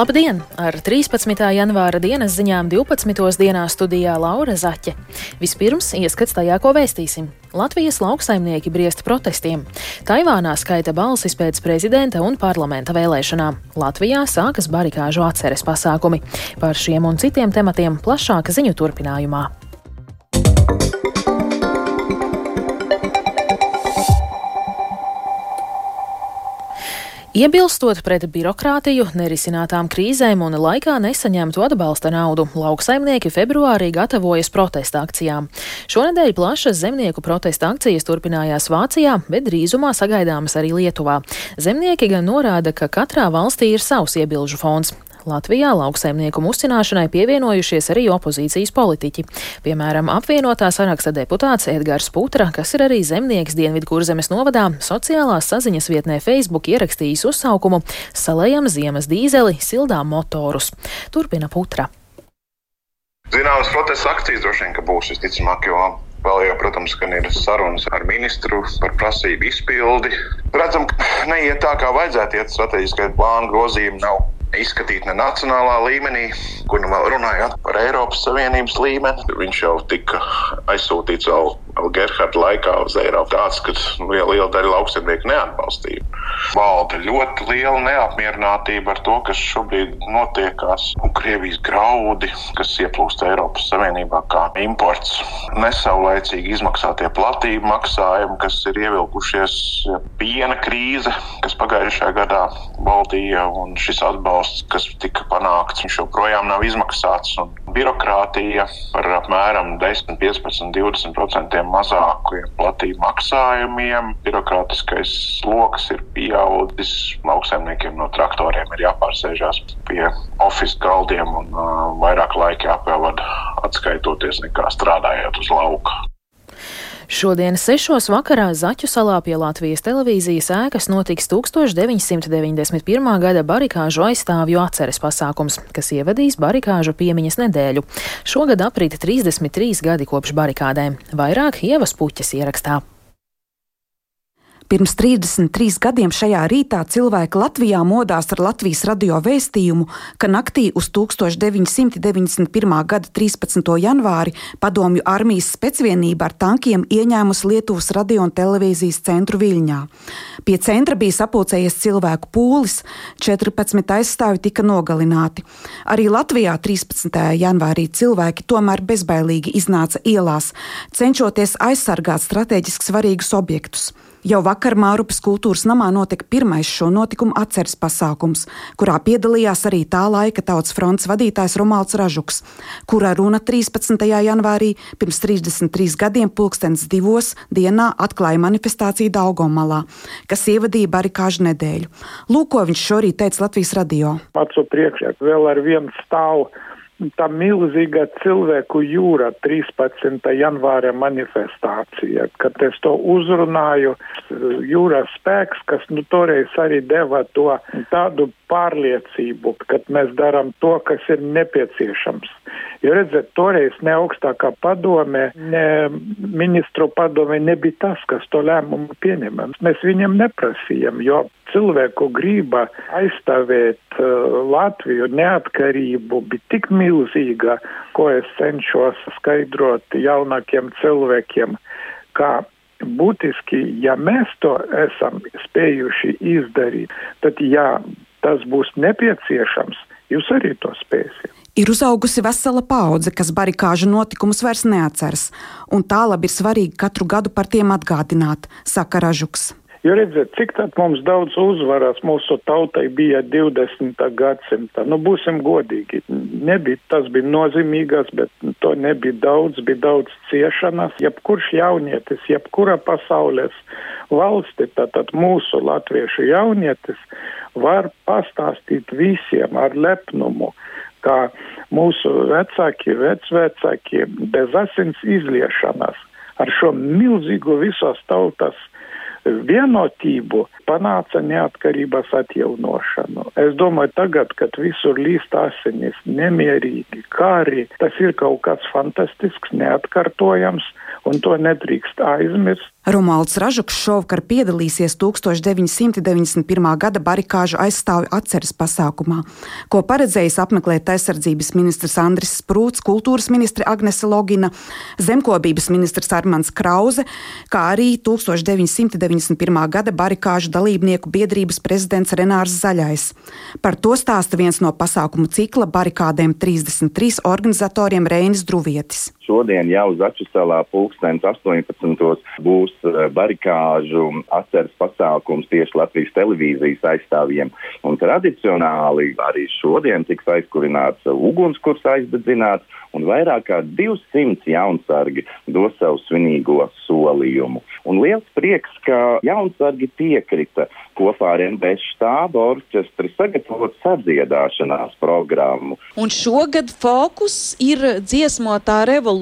Labdien! Ar 13. janvāra dienas ziņām 12. dienā studijā Laura Zaķe. Vispirms ieskats tajā, ko vēstīsim. Latvijas lauksaimnieki briest protestiem. Taivānā skaita balsis pēc prezidenta un parlamenta vēlēšanām. Latvijā sākas barikāžu atceres pasākumi. Par šiem un citiem tematiem plašāka ziņu turpinājumā. Iebilstot pret birokrātiju, nerisinātām krīzēm un laikā nesaņemtu atbalsta naudu, lauksaimnieki februārī gatavojas protesta akcijām. Šonadēļ plašas zemnieku protesta akcijas turpinājās Vācijā, bet drīzumā sagaidāmas arī Lietuvā. Zemnieki gan norāda, ka katrā valstī ir savs iebilžu fonds. Latvijā lauksaimnieku musināšanai pievienojušies arī opozīcijas politiķi. Piemēram, apvienotā saraksta deputāts Edgars Putra, kas ir arī zemnieks Dienvidkurzemes novadā, sociālās saziņas vietnē Facebook ierakstījis uzsaukumu Salējam ziemas dīzeli, sildām motorus. Turpina Putra. Zināmas protesta akcijas droši vien būs visticamāk, jo Vēl jau, protams, ir sarunas ar ministru par prasību izpildi. Redzam, ka neiet tā, kā vajadzētu iet strateģiskai plānu grozījumi nav izskatīt ne nacionālā līmenī, kur nu vēl runājot par Eiropas Savienības līmeni. Viņš jau tika aizsūtīts vēl, vēl Gerharda laikā uz Eiropu. Tāds, ka liela, liela daļa lauksaimnieku neatbalstīja. Valda ļoti liela neapmierinātība ar to, kas šobrīd notiekās. Un Krievijas graudi, kas ieplūst Eiropas Savienībā kā imports, nesaulēcīgi izmaksātie platību maksājumi, kas ir ievilkušies piena krīze, kas pagājušajā gadā valdīja un šis atbalsts kas tika panākts, joprojām nav izmaksāts. Birokrātija par apmēram 10, 15, 20% mazākiem platību maksājumiem. Birokrātiskais sloks ir pieaudzis. Lauksaimniekiem no traktoriem ir jāpārsēžās pie oficiāliem galdiem un uh, vairāk laika jāpavada atskaitoties nekā strādājot uz lauka. Šodien sešos vakarā Zaķu salā pie Latvijas televīzijas ēkas notiks 1991. gada barikāžu aizstāvju atceres pasākums, kas ievadīs barikāžu piemiņas nedēļu. Šogad aprīt 33 gadi kopš barikādēm. Vairāk ievas puķes ierakstā. Pirms 33 gadiem šajā rītā cilvēki Latvijā modās ar Latvijas radio vēstījumu, ka naktī uz 1991. gada 13. janvāri padomju armijas specvienība ar tankiem ieņēmusi Lietuvas radio un televīzijas centru Viļņā. Pie centra bija sapulcējies cilvēku pūlis, 14 aizstāvi tika nogalināti. Arī Latvijā 13. janvārī cilvēki tomēr bezbailīgi iznāca ielās, cenšoties aizsargāt strateģiski svarīgus objektus. Jau vakar Mārupas kultūras namā notika pirmais šo notikumu atceres pasākums, kurā piedalījās arī tā laika tautas fronts vadītājs Romalds Ražuks, kura runa 13. janvārī pirms 33 gadiem pulkstens divos dienā atklāja manifestāciju Daugomalā, kas ievadīja barikāžu nedēļu. Lūk, ko viņš šorīt teica Latvijas radio. Acu priekšā vēl ar vienu stāvu tā milzīga cilvēku jūra 13. janvāra manifestācija, kad es to uzrunāju, jūras spēks, kas nu toreiz arī deva to tādu pārliecību, ka mēs darām to, kas ir nepieciešams. Jo redzēt, toreiz ne augstākā padome, ne ministru padome nebija tas, kas to lēmumu pieņemam. Mēs viņiem neprasījām, jo cilvēku grība aizstāvēt uh, Latviju neatkarību bija tik milzīga, ko es cenšos skaidrot jaunākiem cilvēkiem, ka būtiski, ja mēs to esam spējuši izdarīt, tad ja tas būs nepieciešams, jūs arī to spēsiet. Ir uzaugusi vesela paudze, kas barikāžu notikumus vairs neatceras, un tālāk ir svarīgi katru gadu par tiem atgādināt, saka Ražuks. Jo redziet, cik tad mums daudz uzvaras mūsu tautai bija 20. gadsimta. Nu, būsim godīgi. Nebija, tas bija nozīmīgās, bet to nebija daudz, bija daudz ciešanas. Jebkurš jaunietis, jebkura pasaules valsti, tātad mūsu latviešu jaunietis, var pastāstīt visiem ar lepnumu, kā mūsu vecāki, vecvecāki bez asins izliešanas ar šo milzīgo visos tautas vienotību, panāca neatkarības atjaunošanu. Es domāju, tagad, kad visur līst asinis, nemierīgi, kāri, tas ir kaut kas fantastisks, neatkartojams, un to nedrīkst aizmirst. Romualds Ražuks šovakar piedalīsies 1991. gada barikāžu aizstāvju atceres pasākumā, ko paredzējis apmeklēt aizsardzības ministrs Andris Sprūts, kultūras ministre Agnese Logina, zemkopības ministrs Armans Krause, kā arī 1991. Gada barikāžu dalībnieku biedrības prezidents Renārs Zaļais. Par to stāsta viens no pasākumu cikla barikādēm 33 organizatoriem Reinis Druvietis. Šodien jau Začusalā pulkstens 18. būs būs eh, barikāžu atceres pasākums tieši Latvijas televīzijas aizstāvjiem. Un tradicionāli arī šodien tiks aizkurināts ugunskurs aizdedzināts, un vairāk kā 200 jaunsargi dos savu svinīgo solījumu. Un liels prieks, ka jaunsargi piekrita kopā ar NBS štābu orķestri sagatavot sadziedāšanās programmu. Un šogad fokus ir dziesmotā revolūcija.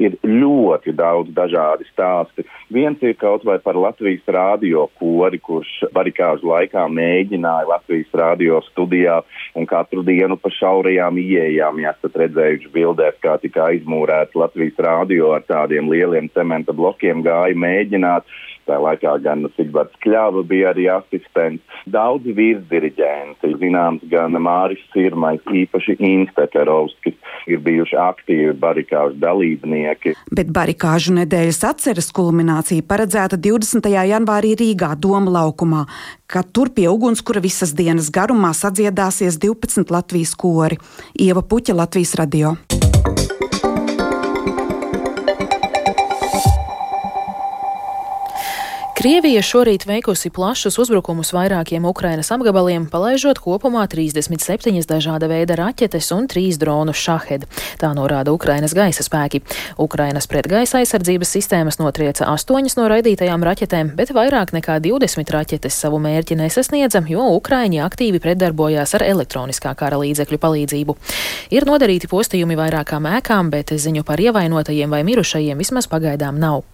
Ir ļoti daudz dažādi stāsti. Viens ir kaut vai par Latvijas rādio kori, kurš barikāžu laikā mēģināja Latvijas rādio studijā un katru dienu pa šaurajām ieejām, ja esat redzējuši bildēs, kā tika aizmūrēts Latvijas rādio ar tādiem lieliem cementa blokiem, gāja mēģināt tajā laikā gan Sigvards Kļava bija arī asistents. Daudzi virsdiriģenti, zināms, gan Māris Sirmais, īpaši Instekarovskis, ir bijuši aktīvi barikāžu dalībnieki. Bet barikāžu nedēļas atceres kulminācija paredzēta 20. janvārī Rīgā Doma laukumā, kad tur pie ugunskura visas dienas garumā sadziedāsies 12 Latvijas kori. Ieva Puķa Latvijas radio. Krievija šorīt veikusi plašus uzbrukumus vairākiem Ukrainas apgabaliem, palaižot kopumā 37 dažāda veida raķetes un 3 dronu šahed. Tā norāda Ukrainas gaisa spēki. Ukrainas pretgaisa aizsardzības sistēmas notrieca 8 no raidītajām raķetēm, bet vairāk nekā 20 raķetes savu mērķi nesasniedza, jo Ukraiņi aktīvi pretdarbojās ar elektroniskā kara līdzekļu palīdzību. Ir nodarīti postījumi vairākām ēkām, bet ziņu par ievainotajiem vai mirušajiem vismaz pagaidām nav.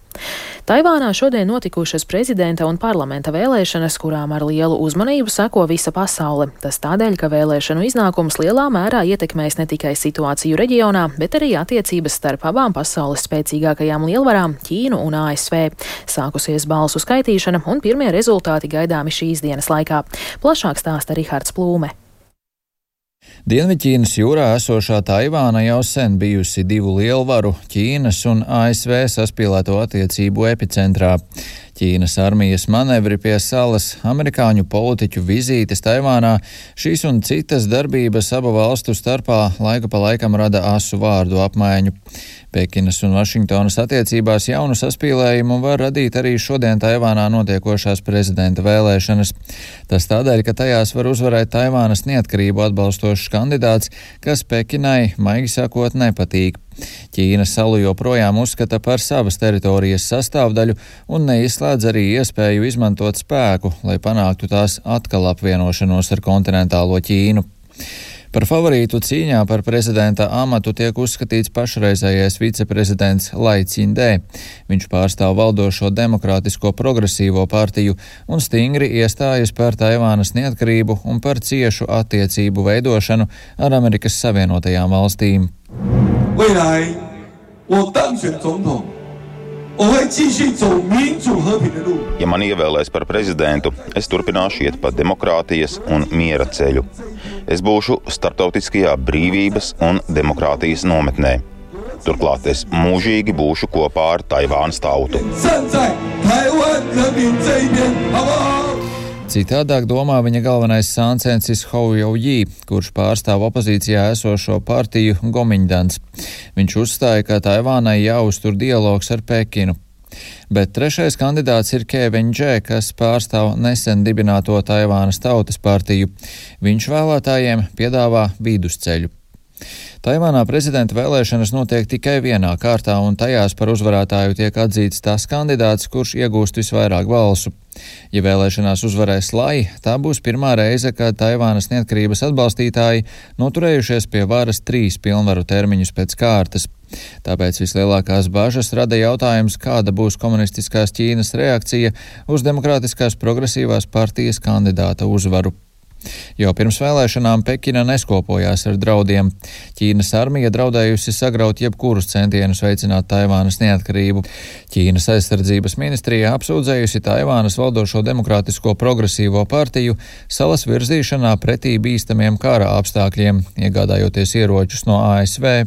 Taivānā šodien notikušas prezidenta un parlamenta vēlēšanas, kurām ar lielu uzmanību seko visa pasaule. Tas tādēļ, ka vēlēšanu iznākums lielā mērā ietekmēs ne tikai situāciju reģionā, bet arī attiecības starp abām pasaules spēcīgākajām lielvarām - Ķīnu un ASV. Sākusies balsu skaitīšana, un pirmie rezultāti gaidāmi šīs dienas laikā. Plašāk stāsta Rihards Plūme. Dienvidķīnas jūrā esošā Taivāna jau sen bijusi divu lielvaru - Ķīnas un ASV saspīlēto attiecību epicentrā. Ķīnas armijas manevri pie salas, amerikāņu politiķu vizītes Taivānā, šīs un citas darbības abu valstu starpā laika pa laikam rada asu vārdu apmaiņu. Pekinas un Vašingtonas attiecībās jaunu saspīlējumu var radīt arī šodien Taivānā notiekošās prezidenta vēlēšanas. Tas tādēļ, ka tajās var uzvarēt Taivānas neatkarību atbalstošs kandidāts, kas Pekinai, maigi sakot, nepatīk. Ķīna salu joprojām uzskata par savas teritorijas sastāvdaļu un neizslēdz arī iespēju izmantot spēku, lai panāktu tās atkal apvienošanos ar kontinentālo Ķīnu. Par favorītu cīņā par prezidenta amatu tiek uzskatīts pašreizējais viceprezidents Lai Cindē. Viņš pārstāv valdošo demokrātisko progresīvo partiju un stingri iestājas par Taivānas neatkarību un par ciešu attiecību veidošanu ar Amerikas Savienotajām valstīm. 未来我当选总统。Ja man ievēlēs par prezidentu, es turpināšu iet pa demokrātijas un miera ceļu. Es būšu starptautiskajā brīvības un demokrātijas nometnē. Turklāt es mūžīgi būšu kopā ar Taivānas tautu. Citādāk domā viņa galvenais sāncensis Houjauji, kurš pārstāv opozīcijā esošo partiju Gomiņdans. Viņš uzstāja, ka Taivānai jāuztur dialogs ar Pekinu. Bet trešais kandidāts ir Kēviņģē, kas pārstāv nesen dibināto Taivānas tautas partiju. Viņš vēlētājiem piedāvā vidusceļu. Taivānā prezidenta vēlēšanas notiek tikai vienā kārtā, un tajās par uzvarētāju tiek atzīts tas kandidāts, kurš iegūst visvairāk balsu. Ja vēlēšanās uzvarēs Lai, tā būs pirmā reize, kad Taivānas neatkarības atbalstītāji noturējušies pie varas trīs pilnvaru termiņus pēc kārtas. Tāpēc vislielākās bažas rada jautājums, kāda būs komunistiskās Ķīnas reakcija uz demokrātiskās progresīvās partijas kandidāta uzvaru. Jau pirms vēlēšanām Pekina neskopojās ar draudiem. Ķīnas armija draudējusi sagraut jebkurus centienus veicināt Taivānas neatkarību. Ķīnas aizsardzības ministrija apsūdzējusi Taivānas valdošo demokrātisko progresīvo partiju salas virzīšanā pretī bīstamiem kara apstākļiem, iegādājoties ieročus no ASV.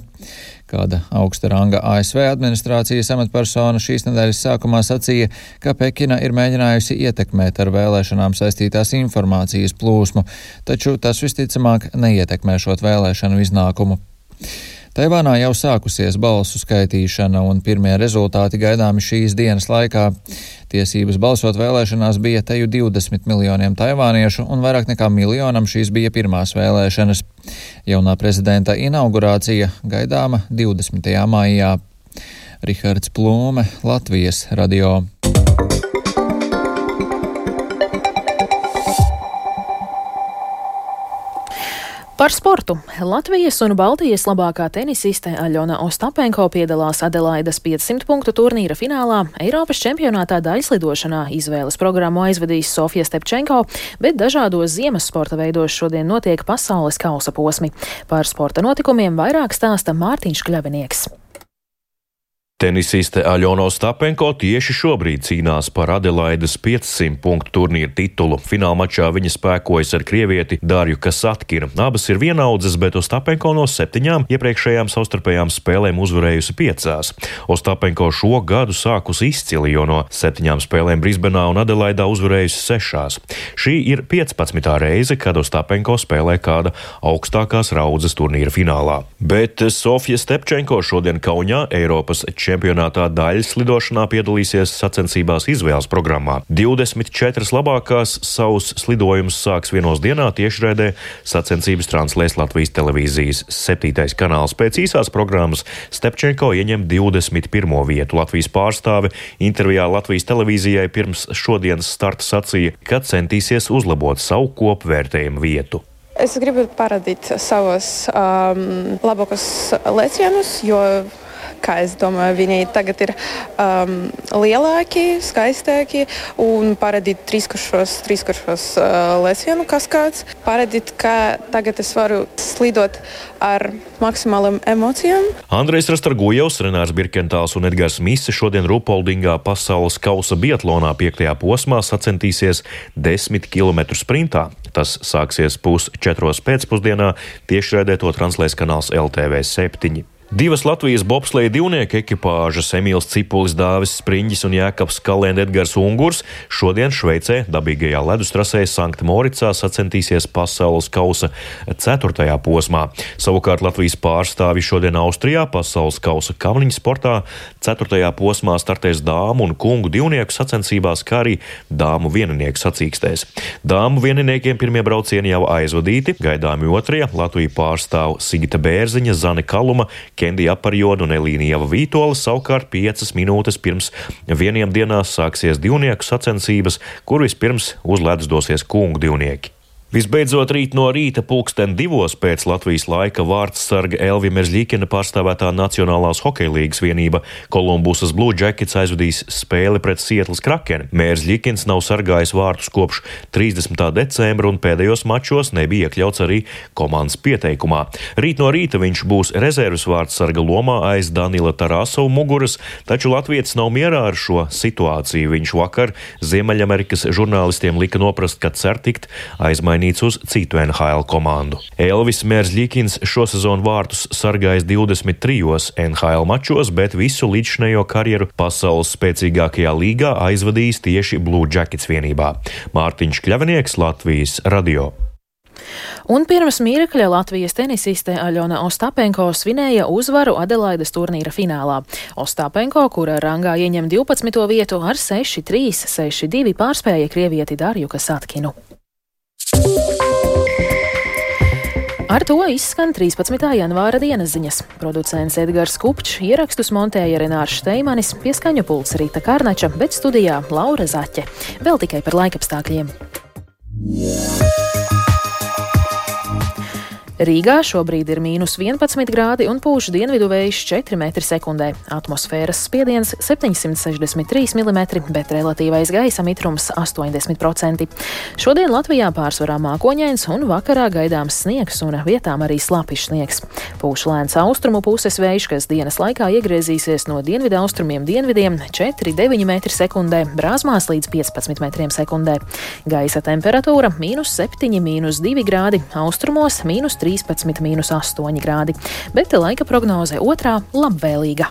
Kāda augsta ranga ASV administrācijas amatpersona šīs nedēļas sākumā sacīja, ka Pekina ir mēģinājusi ietekmēt ar vēlēšanām saistītās informācijas plūsmu, taču tas visticamāk neietekmēšot vēlēšanu iznākumu. Taivānā jau sākusies balsu skaitīšana, un pirmie rezultāti gaidāmi šīs dienas laikā. Tiesības balsot vēlēšanās bija teju 20 miljoniem taivāniešu, un vairāk nekā miljonam šīs bija pirmās vēlēšanas. Jaunā prezidenta inaugurācija gaidāma 20. maijā. Rihards Plūme, Latvijas radio. Par sportu. Latvijas un Baltijas labākā tenisiste Aļona Ostapenko piedalās Adelaidas 500 punktu turnīra finālā. Eiropas čempionātā daļslidošanā izvēles programmu aizvadīs Sofija Stepčenko, bet dažādos ziemas sporta veidos šodien notiek pasaules kausa posmi. Par sporta notikumiem vairāk stāsta Mārtiņš Kļavinieks. Tenisiste Aļona Ostapenko tieši šobrīd cīnās par Adelaidas 500 punktu turnīra titulu. Fināla mačā viņa spēkojas ar krievieti Dārju Kasatkinu. Abas ir vienaudzes, bet Ostapenko no septiņām iepriekšējām savstarpējām spēlēm uzvarējusi piecās. Ostapenko šo gadu sākusi izcili, jo no septiņām spēlēm Brisbenā un Adelaidā uzvarējusi sešās. Šī ir 15. reize, kad Ostapenko spēlē kāda augstākās raudzes turnīra finālā. Bet Sofija Stepčenko šodien Kaunijā Eiropas čempionātā čempionātā daļas lidošanā piedalīsies sacensībās izvēles programmā. 24 labākās savus slidojumus sāks vienos dienā tiešraidē. Sacensības translēs Latvijas televīzijas septītais kanāls. Pēc īsās programmas Stepčenko ieņem 21. vietu. Latvijas pārstāve intervijā Latvijas televīzijai pirms šodienas starta sacīja, ka centīsies uzlabot savu kopvērtējumu vietu. Es gribu parādīt savus um, labākos lēcienus, jo kā es domāju, viņi tagad ir um, lielāki, skaistāki un parādīt trīskuršos, trīskuršos uh, lēcienu kaskāds. Parādīt, ka tagad es varu slidot ar maksimālām emocijām. Andrejs Rastargojevs, Renārs Birkentāls un Edgars Mise šodien Rupoldingā pasaules kausa biatlonā piektajā posmā sacensties 10 km sprintā. Tas sāksies pusčetros pēcpusdienā, tiešraidē to translēs kanāls LTV 7. Divas Latvijas bobsleja divnieku ekipāžas Emīls Cipulis, Dāvis Spriņģis un Jēkabs Kalēns Edgars Ungurs šodien Šveicē dabīgajā ledustrasē Sankt Moricā sacensties pasaules kausa ceturtajā posmā. Savukārt Latvijas pārstāvi šodien Austrijā pasaules kausa kavniņu sportā ceturtajā posmā startēs dāmu un kungu divnieku sacensībās, kā arī dāmu vieninieku sacīkstēs. Dāmu vieniniekiem pirmie braucieni jau aizvadīti, gaidāmi otrajā Latviju pārstāv Sigita Bērziņa, Zane Kaluma, Kendija Aparjoda un Elīnija Vītola savukārt piecas minūtes pirms vieniem dienās sāksies divnieku sacensības, kur vispirms uz ledus dosies kungu divnieki. Visbeidzot, rīt no rīta pulksten divos pēc Latvijas laika vārdsarga Elvija Merzļikina pārstāvētā Nacionālās hokeja līgas vienība Kolumbusas Blue Jackets aizvadīs spēli pret Sietlas Krakeni. Merzļikins nav sargājis vārtus kopš 30. decembra un pēdējos mačos nebija iekļauts arī komandas pieteikumā. Rīt no rīta viņš būs rezerves vārdsarga lomā aiz Danila Tarasova muguras, taču Latvijas nav mierā ar šo situāciju. Viņš vakar Ziemeļamerikas žurnālistiem lika noprast, ka cer tikt aizmainīt nomainīts uz citu NHL komandu. Elvis Mērzļikins šosezon vārtus sargājis 23 NHL mačos, bet visu līdzinējo karjeru pasaules spēcīgākajā līgā aizvadījis tieši Blue Jackets vienībā. Mārtiņš Kļavinieks, Latvijas radio. Un pirms mirkļa Latvijas tenisiste Aļona Ostapenko svinēja uzvaru Adelaidas turnīra finālā. Ostapenko, kura rangā ieņem 12. vietu ar 6-3, 6-2 pārspēja krievieti Darju Kasatkinu. Ar to izskan 13. janvāra dienas ziņas. Producents Edgars Kupčs ierakstus montēja Renārs Šteimanis, pieskaņu pults Rīta Kārnača, bet studijā Laura Zaķe. Vēl tikai par laikapstākļiem. Yeah. Rīgā šobrīd ir mīnus 11 grādi un pūš dienvidu vējš 4 m2. Atmosfēras spiediens 763 mm, bet relatīvais gaisa mitrums 80%. Šodien Latvijā pārsvarā mākoņains un vakarā gaidāms sniegs un vietām arī slapjš sniegs. Pūš lēns austrumu puses vējš, kas dienas laikā iegriezīsies no dienvidu austrumiem dienvidiem 4,9 m2, brāzmās līdz 15 m2. Gaisa temperatūra - mīnus 7, mīnus 2 grādi, austrumos - mīnus 3. 13, mīnus 8 grādi, bet laika prognoze otrā - labvēlīga.